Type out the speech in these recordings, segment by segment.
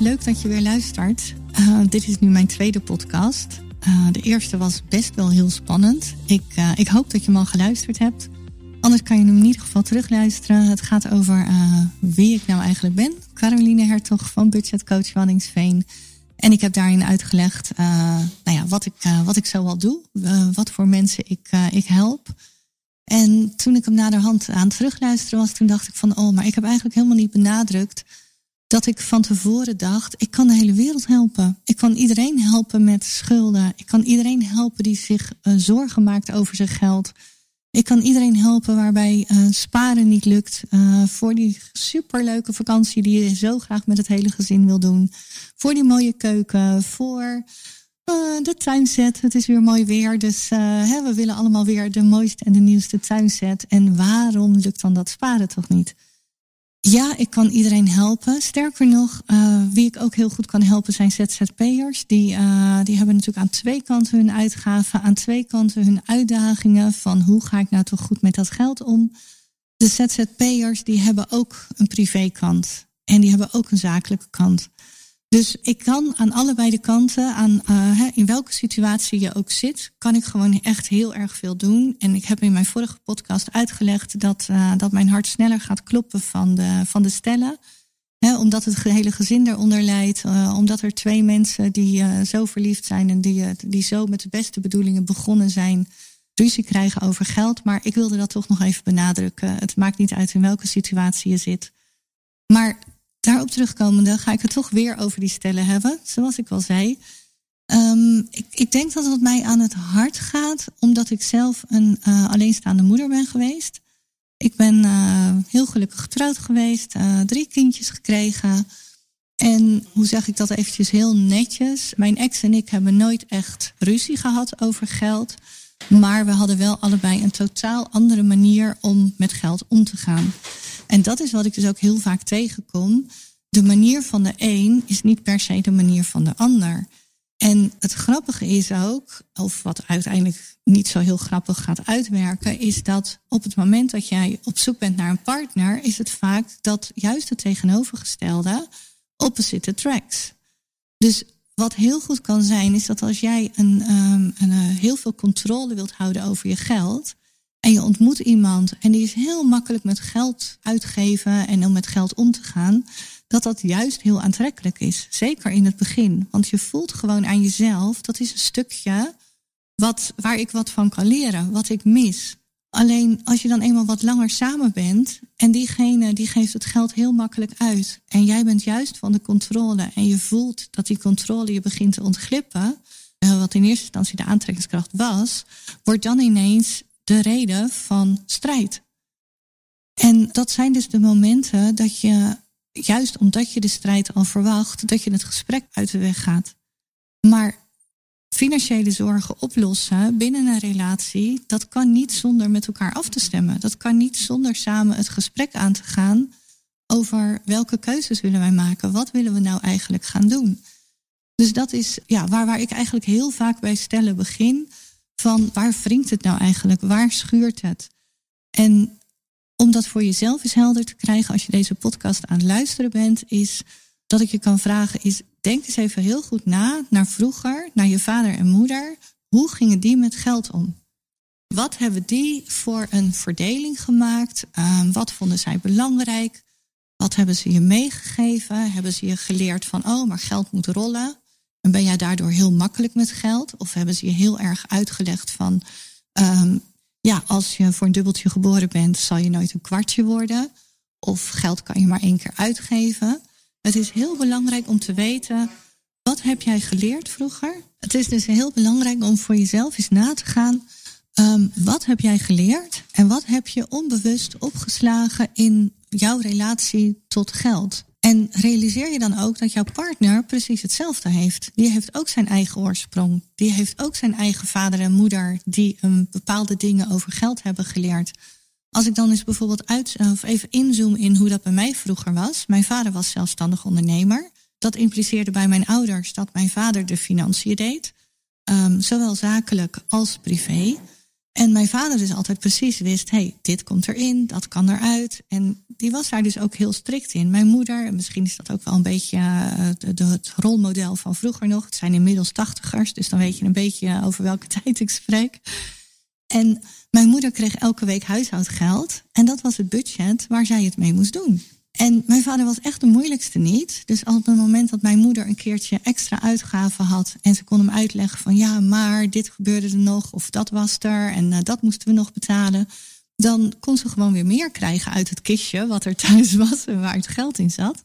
leuk dat je weer luistert. Uh, dit is nu mijn tweede podcast. Uh, de eerste was best wel heel spannend. Ik, uh, ik hoop dat je hem al geluisterd hebt. Anders kan je hem in ieder geval terugluisteren. Het gaat over wie ik nou eigenlijk ben. Caroline Hertog van Budget Coach Wanningsveen. En ik heb daarin uitgelegd nou ja, wat, ik, wat ik zoal doe. wat voor mensen ik, ik help. En toen ik hem naderhand aan het terugluisteren was, toen dacht ik van, oh, maar ik heb eigenlijk helemaal niet benadrukt dat ik van tevoren dacht, ik kan de hele wereld helpen. Ik kan iedereen helpen met schulden. Ik kan iedereen helpen die zich uh, zorgen maakt over zijn geld. Ik kan iedereen helpen waarbij uh, sparen niet lukt. Uh, voor die superleuke vakantie die je zo graag met het hele gezin wil doen. Voor die mooie keuken. Voor de tuinset. Het is weer mooi weer. Dus hè, we willen allemaal weer de mooiste en de nieuwste tuinset. En waarom lukt dan dat sparen toch niet? Ja, ik kan iedereen helpen. Sterker nog, uh, wie ik ook heel goed kan helpen zijn ZZP'ers. Die, uh, die hebben natuurlijk aan twee kanten hun uitgaven, aan twee kanten hun uitdagingen van hoe ga ik nou toch goed met dat geld om. De ZZP'ers die hebben ook een privékant en die hebben ook een zakelijke kant. Dus ik kan aan allebei de kanten, aan, uh, in welke situatie je ook zit, kan ik gewoon echt heel erg veel doen. En ik heb in mijn vorige podcast uitgelegd dat, uh, dat mijn hart sneller gaat kloppen van de, van de stellen. Omdat het hele gezin eronder leidt. Uh, omdat er twee mensen die zo verliefd zijn en die, die zo met de beste bedoelingen begonnen zijn, ruzie krijgen over geld. Maar ik wilde dat toch nog even benadrukken. Het maakt niet uit in welke situatie je zit. Maar daarop terugkomende ga ik het toch weer over die stellen hebben. Zoals ik al zei. Um, ik, ik, denk dat het mij aan het hart gaat, omdat ik zelf een uh, alleenstaande moeder ben geweest. Ik ben uh, heel gelukkig getrouwd geweest, uh, drie kindjes gekregen. En hoe zeg ik dat eventjes heel netjes? Mijn ex en ik hebben nooit echt ruzie gehad over geld. Maar we hadden wel allebei een totaal andere manier om met geld om te gaan. En dat is wat ik dus ook heel vaak tegenkom. De manier van de een is niet per se de manier van de ander. En het grappige is ook, of wat uiteindelijk niet zo heel grappig gaat uitwerken, is dat op het moment dat jij op zoek bent naar een partner, is het vaak dat juist het tegenovergestelde opposite tracks. Dus wat heel goed kan zijn, is dat als jij een, um, een, uh, heel veel controle wilt houden over je geld, en je ontmoet iemand en die is heel makkelijk met geld uitgeven en om met geld om te gaan, dat dat juist heel aantrekkelijk is. Zeker in het begin. Want je voelt gewoon aan jezelf, dat is een stukje wat, waar ik wat van kan leren, wat ik mis. Alleen als je dan eenmaal wat langer samen bent en diegene die geeft het geld heel makkelijk uit en jij bent juist van de controle en je voelt dat die controle je begint te ontglippen, eh, wat in eerste instantie de aantrekkingskracht was, wordt dan ineens de reden van strijd. En dat zijn dus de momenten dat je, juist omdat je de strijd al verwacht, dat je het gesprek uit de weg gaat. Maar financiële zorgen oplossen binnen een relatie, dat kan niet zonder met elkaar af te stemmen. Dat kan niet zonder samen het gesprek aan te gaan over welke keuzes willen wij maken. Wat willen we nou eigenlijk gaan doen? Dus dat is ja, waar, waar ik eigenlijk heel vaak bij stellen begin van waar wringt het nou eigenlijk? Waar schuurt het? En om dat voor jezelf eens helder te krijgen als je deze podcast aan het luisteren bent, is dat ik je kan vragen is denk eens even heel goed na naar vroeger, naar je vader en moeder. Hoe gingen die met geld om? Wat hebben die voor een verdeling gemaakt? Uh, wat vonden zij belangrijk? Wat hebben ze je meegegeven? Hebben ze je geleerd van, oh, maar geld moet rollen? En ben jij daardoor heel makkelijk met geld? Of hebben ze je heel erg uitgelegd van, um, ja, als je voor een dubbeltje geboren bent, zal je nooit een kwartje worden. Of geld kan je maar één keer uitgeven. Het is heel belangrijk om te weten, wat heb jij geleerd vroeger? Het is dus heel belangrijk om voor jezelf eens na te gaan, um, wat heb jij geleerd? En wat heb je onbewust opgeslagen in jouw relatie tot geld? En realiseer je dan ook dat jouw partner precies hetzelfde heeft. Die heeft ook zijn eigen oorsprong. Die heeft ook zijn eigen vader en moeder die hem bepaalde dingen over geld hebben geleerd. Als ik dan eens bijvoorbeeld uit, of even inzoom in hoe dat bij mij vroeger was. Mijn vader was zelfstandig ondernemer. Dat impliceerde bij mijn ouders dat mijn vader de financiën deed. Um, zowel zakelijk als privé. En mijn vader dus altijd precies wist, hey, dit komt erin, dat kan eruit. En die was daar dus ook heel strikt in. Mijn moeder, misschien is dat ook wel een beetje de, het rolmodel van vroeger nog. Het zijn inmiddels tachtigers, dus dan weet je een beetje over welke tijd ik spreek. En mijn moeder kreeg elke week huishoudgeld. En dat was het budget waar zij het mee moest doen. En mijn vader was echt de moeilijkste niet. Dus op het moment dat mijn moeder een keertje extra uitgaven had en ze kon hem uitleggen van ja, maar dit gebeurde er nog of dat was er en uh, dat moesten we nog betalen, dan kon ze gewoon weer meer krijgen uit het kistje wat er thuis was en waar het geld in zat.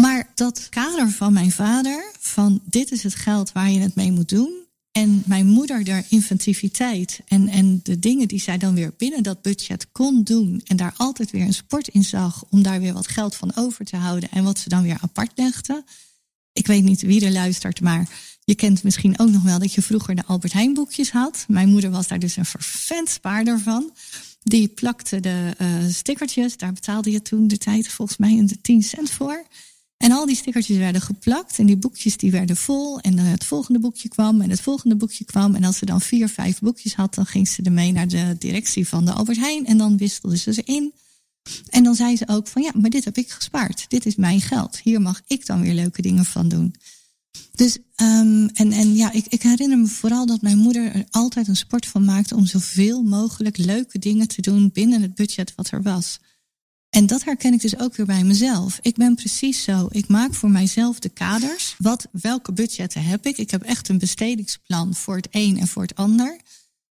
Maar dat kader van mijn vader, van dit is het geld waar je het mee moet doen, en mijn moeder, de inventiviteit en, en de dingen die zij dan weer binnen dat budget kon doen. En daar altijd weer een sport in zag om daar weer wat geld van over te houden. En wat ze dan weer apart legde. Ik weet niet wie er luistert, maar je kent misschien ook nog wel dat je vroeger de Albert Heijn boekjes had. Mijn moeder was daar dus een vervent spaarder van. Die plakte de uh, stickertjes, daar betaalde je toen de tijd volgens mij een 10 cent voor. En al die stickertjes werden geplakt en die boekjes die werden vol. En het volgende boekje kwam en het volgende boekje kwam. En als ze dan vier, vijf boekjes had, dan ging ze ermee naar de directie van de Albert Heijn. En dan wisselde ze ze in. En dan zei ze ook van ja, maar dit heb ik gespaard. Dit is mijn geld. Hier mag ik dan weer leuke dingen van doen. Dus, um, en, en ja, ik, ik herinner me vooral dat mijn moeder er altijd een sport van maakte om zoveel mogelijk leuke dingen te doen binnen het budget wat er was. En dat herken ik dus ook weer bij mezelf. Ik ben precies zo. Ik maak voor mijzelf de kaders. Wat, welke budgetten heb ik? Ik heb echt een bestedingsplan voor het een en voor het ander.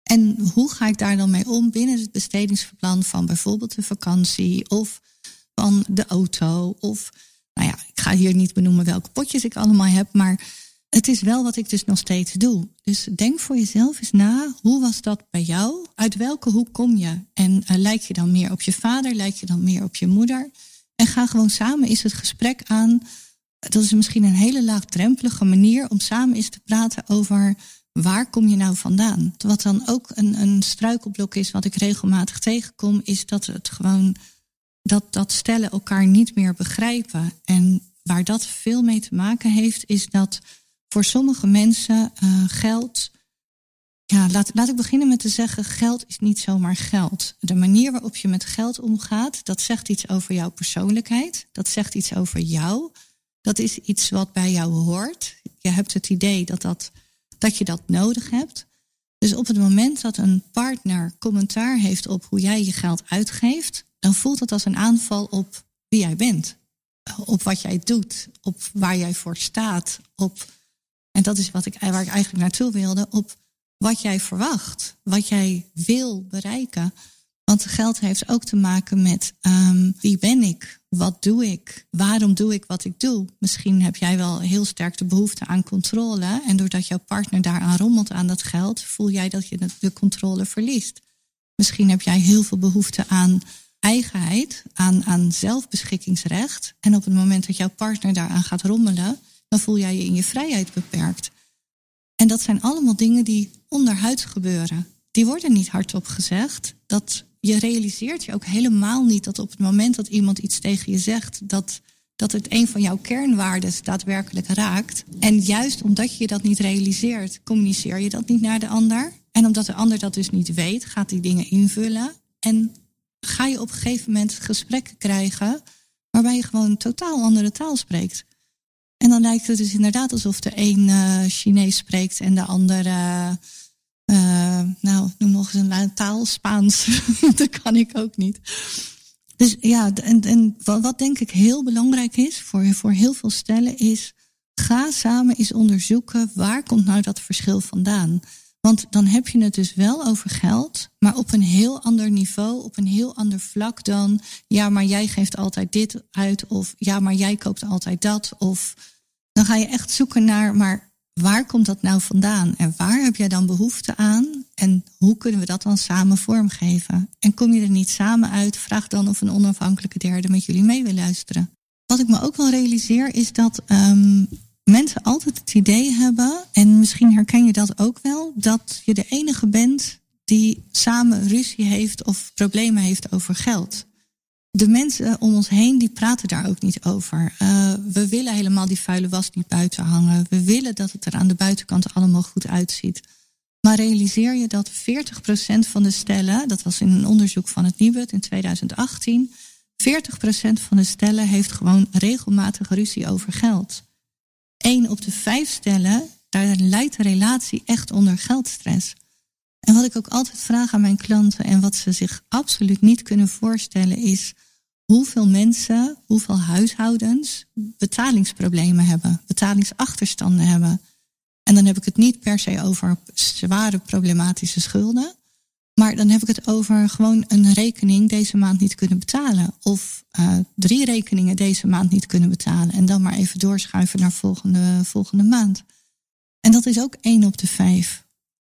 En hoe ga ik daar dan mee om binnen het bestedingsplan van bijvoorbeeld de vakantie of van de auto? Of, nou ja, ik ga hier niet benoemen welke potjes ik allemaal heb, maar het is wel wat ik dus nog steeds doe. Dus denk voor jezelf eens na, hoe was dat bij jou? Uit welke hoek kom je? En uh, lijk je dan meer op je vader? Lijk je dan meer op je moeder? En ga gewoon samen eens het gesprek aan. Dat is misschien een hele laagdrempelige manier om samen eens te praten over waar kom je nou vandaan? Wat dan ook een, een struikelblok is, wat ik regelmatig tegenkom, is dat het gewoon dat, dat stellen elkaar niet meer begrijpen. En waar dat veel mee te maken heeft, is dat voor sommige mensen uh, geld. Ja, laat, laat ik beginnen met te zeggen: geld is niet zomaar geld. De manier waarop je met geld omgaat, dat zegt iets over jouw persoonlijkheid. Dat zegt iets over jou. Dat is iets wat bij jou hoort. Je hebt het idee dat, dat, dat je dat nodig hebt. Dus op het moment dat een partner commentaar heeft op hoe jij je geld uitgeeft, dan voelt het als een aanval op wie jij bent. Op wat jij doet, op waar jij voor staat, op en dat is wat ik, waar ik eigenlijk naartoe wilde, op wat jij verwacht, wat jij wil bereiken. Want geld heeft ook te maken met um, wie ben ik? Wat doe ik? Waarom doe ik wat ik doe? Misschien heb jij wel heel sterk de behoefte aan controle. En doordat jouw partner daaraan rommelt aan dat geld, voel jij dat je de controle verliest. Misschien heb jij heel veel behoefte aan eigenheid, aan, aan zelfbeschikkingsrecht. En op het moment dat jouw partner daaraan gaat rommelen, dan voel jij je in je vrijheid beperkt. En dat zijn allemaal dingen die onderhuids gebeuren. Die worden niet hardop gezegd. Dat je realiseert je ook helemaal niet dat op het moment dat iemand iets tegen je zegt, dat, dat het een van jouw kernwaarden daadwerkelijk raakt. En juist omdat je dat niet realiseert, communiceer je dat niet naar de ander. En omdat de ander dat dus niet weet, gaat die dingen invullen. En ga je op een gegeven moment gesprekken krijgen waarbij je gewoon totaal andere taal spreekt. En dan lijkt het dus inderdaad alsof de een uh, Chinees spreekt en de ander, uh, uh, nou, noem nog eens een taal, Spaans. dat kan ik ook niet. Dus ja, en, en wat denk ik heel belangrijk is voor, voor heel veel stellen is, ga samen eens onderzoeken waar komt nou dat verschil vandaan. Want dan heb je het dus wel over geld, maar op een heel ander niveau, op een heel ander vlak dan, ja, maar jij geeft altijd dit uit, of ja, maar jij koopt altijd dat, of dan ga je echt zoeken naar, maar waar komt dat nou vandaan? En waar heb jij dan behoefte aan? En hoe kunnen we dat dan samen vormgeven? En kom je er niet samen uit, vraag dan of een onafhankelijke derde met jullie mee wil luisteren. Wat ik me ook wel realiseer is dat um, mensen altijd het idee hebben, en misschien herken je dat ook wel, dat je de enige bent die samen ruzie heeft of problemen heeft over geld. De mensen om ons heen die praten daar ook niet over. Uh, we willen helemaal die vuile was niet buiten hangen. We willen dat het er aan de buitenkant allemaal goed uitziet. Maar realiseer je dat 40% van de stellen, dat was in een onderzoek van het Nibud in 2018, 40% van de stellen heeft gewoon regelmatig ruzie over geld. 1 op de 5 stellen, daar leidt de relatie echt onder geldstress. En wat ik ook altijd vraag aan mijn klanten en wat ze zich absoluut niet kunnen voorstellen is hoeveel mensen, hoeveel huishoudens betalingsproblemen hebben, betalingsachterstanden hebben. En dan heb ik het niet per se over zware problematische schulden. Maar dan heb ik het over gewoon een rekening deze maand niet kunnen betalen. Of uh, drie rekeningen deze maand niet kunnen betalen. En dan maar even doorschuiven naar volgende, volgende maand. En dat is ook één op de vijf.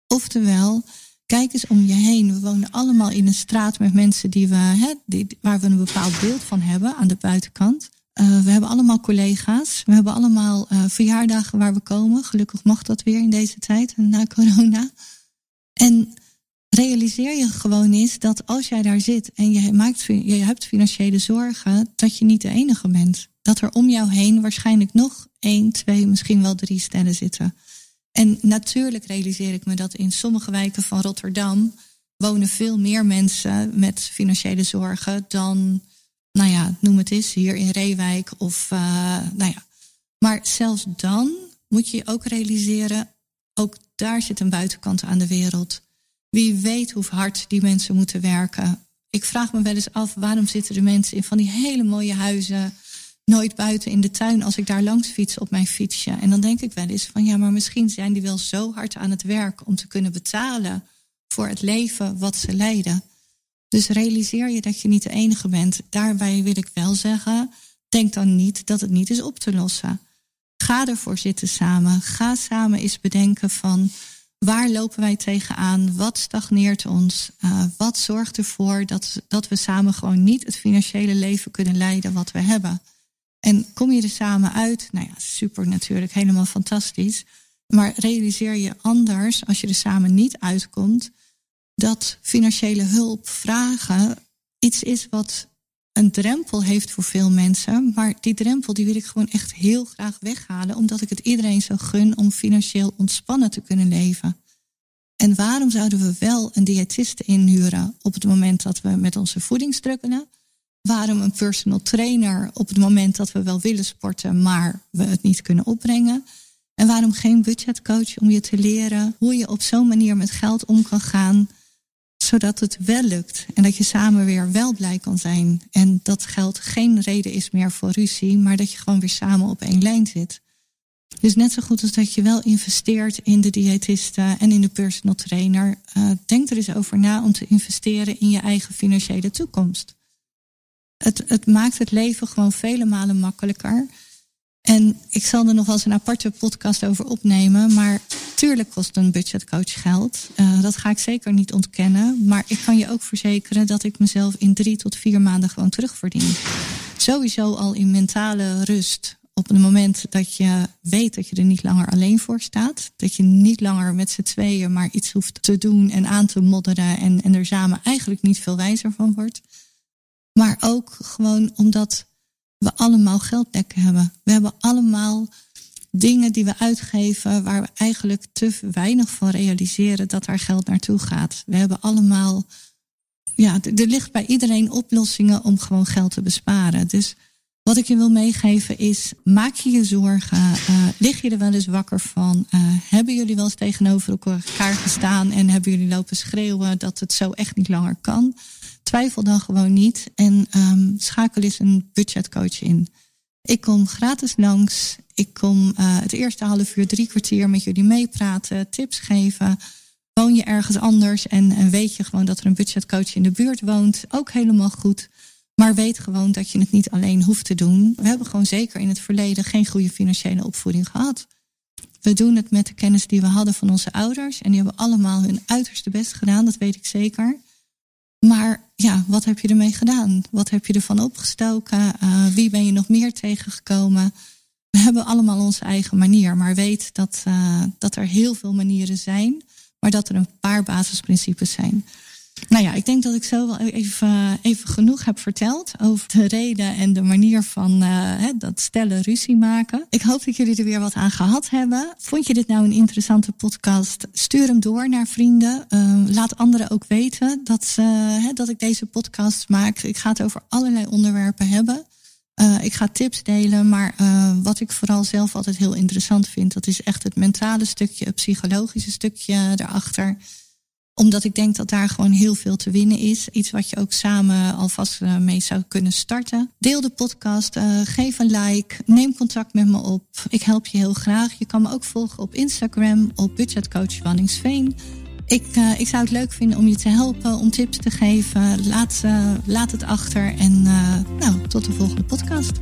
Oftewel, kijk eens om je heen. We wonen allemaal in een straat met mensen die we, hè, die, waar we een bepaald beeld van hebben aan de buitenkant. Uh, we hebben allemaal collega's. We hebben allemaal uh, verjaardagen waar we komen. Gelukkig mag dat weer in deze tijd, na corona. En realiseer je gewoon eens dat als jij daar zit en je, maakt, je hebt financiële zorgen, dat je niet de enige bent. Dat er om jou heen waarschijnlijk nog één, twee, misschien wel drie stellen zitten. En natuurlijk realiseer ik me dat in sommige wijken van Rotterdam wonen veel meer mensen met financiële zorgen dan, nou ja, noem het eens, hier in Reewijk of, uh, nou ja. Maar zelfs dan moet je ook realiseren, ook daar zit een buitenkant aan de wereld. Wie weet hoe hard die mensen moeten werken. Ik vraag me wel eens af, waarom zitten de mensen in van die hele mooie huizen nooit buiten in de tuin als ik daar langs fiets op mijn fietsje. En dan denk ik wel eens van ja, maar misschien zijn die wel zo hard aan het werk om te kunnen betalen voor het leven wat ze leiden. Dus realiseer je dat je niet de enige bent. Daarbij wil ik wel zeggen, denk dan niet dat het niet is op te lossen. Ga ervoor zitten samen. Ga samen eens bedenken van waar lopen wij tegenaan? Wat stagneert ons? Uh, wat zorgt ervoor dat, dat we samen gewoon niet het financiële leven kunnen leiden wat we hebben? En kom je er samen uit? Nou ja, super natuurlijk, helemaal fantastisch. Maar realiseer je anders, als je er samen niet uitkomt, dat financiële hulp vragen iets is wat een drempel heeft voor veel mensen. Maar die drempel die wil ik gewoon echt heel graag weghalen, omdat ik het iedereen zo gun om financieel ontspannen te kunnen leven. En waarom zouden we wel een diëtiste inhuren op het moment dat we met onze voeding strukkelen? Waarom een personal trainer op het moment dat we wel willen sporten, maar we het niet kunnen opbrengen? En waarom geen budgetcoach om je te leren hoe je op zo'n manier met geld om kan gaan, zodat het wel lukt en dat je samen weer wel blij kan zijn. En dat geld geen reden is meer voor ruzie, maar dat je gewoon weer samen op één lijn zit. Dus net zo goed als dat je wel investeert in de diëtiste en in de personal trainer, uh, denk er eens over na om te investeren in je eigen financiële toekomst. Het, het maakt het leven gewoon vele malen makkelijker. En ik zal er nog wel eens een aparte podcast over opnemen. Maar tuurlijk kost een budgetcoach geld. Uh, dat ga ik zeker niet ontkennen. Maar ik kan je ook verzekeren dat ik mezelf in drie tot vier maanden gewoon terugverdien. Sowieso al in mentale rust. Op het moment dat je weet dat je er niet langer alleen voor staat. Dat je niet langer met z'n tweeën maar iets hoeft te doen en aan te modderen. En, en er samen eigenlijk niet veel wijzer van wordt. Maar ook gewoon omdat we allemaal geldlekken hebben. We hebben allemaal dingen die we uitgeven waar we eigenlijk te weinig van realiseren dat daar geld naartoe gaat. We hebben allemaal, ja, er ligt bij iedereen oplossingen om gewoon geld te besparen. Dus wat ik je wil meegeven is, maak je je zorgen. Uh, lig je er wel eens wakker van? Uh, hebben jullie wel eens tegenover elkaar gestaan en hebben jullie lopen schreeuwen dat het zo echt niet langer kan? Twijfel dan gewoon niet en um, schakel eens een budgetcoach in. Ik kom gratis langs. Ik kom uh, het eerste half uur, drie kwartier met jullie meepraten, tips geven. Woon je ergens anders en, en weet je gewoon dat er een budgetcoach in de buurt woont, ook helemaal goed. Maar weet gewoon dat je het niet alleen hoeft te doen. We hebben gewoon zeker in het verleden geen goede financiële opvoeding gehad. We doen het met de kennis die we hadden van onze ouders. En die hebben allemaal hun uiterste best gedaan, dat weet ik zeker. Maar ja, wat heb je ermee gedaan? Wat heb je ervan opgestoken? Uh, wie ben je nog meer tegengekomen? We hebben allemaal onze eigen manier, maar weet dat, uh, dat er heel veel manieren zijn, maar dat er een paar basisprincipes zijn. Nou ja, ik denk dat ik zo wel even, even genoeg heb verteld over de reden en de manier van uh, dat stellen ruzie maken. Ik hoop dat jullie er weer wat aan gehad hebben. Vond je dit nou een interessante podcast? Stuur hem door naar vrienden. Uh, laat anderen ook weten dat, dat ik deze podcast maak. Ik ga het over allerlei onderwerpen hebben. Uh, ik ga tips delen, maar wat ik vooral zelf altijd heel interessant vind, dat is echt het mentale stukje, het psychologische stukje erachter omdat ik denk dat daar gewoon heel veel te winnen is. Iets wat je ook samen alvast eh, mee zou kunnen starten. Deel de podcast, uh, geef een like, neem contact met me op. Ik help je heel graag. Je kan me ook volgen op Instagram op budgetcoach Wanningsveen. Ik, uh, ik zou het leuk vinden om je te helpen, om tips te geven. Laat, laat het achter en nou, tot de volgende podcast.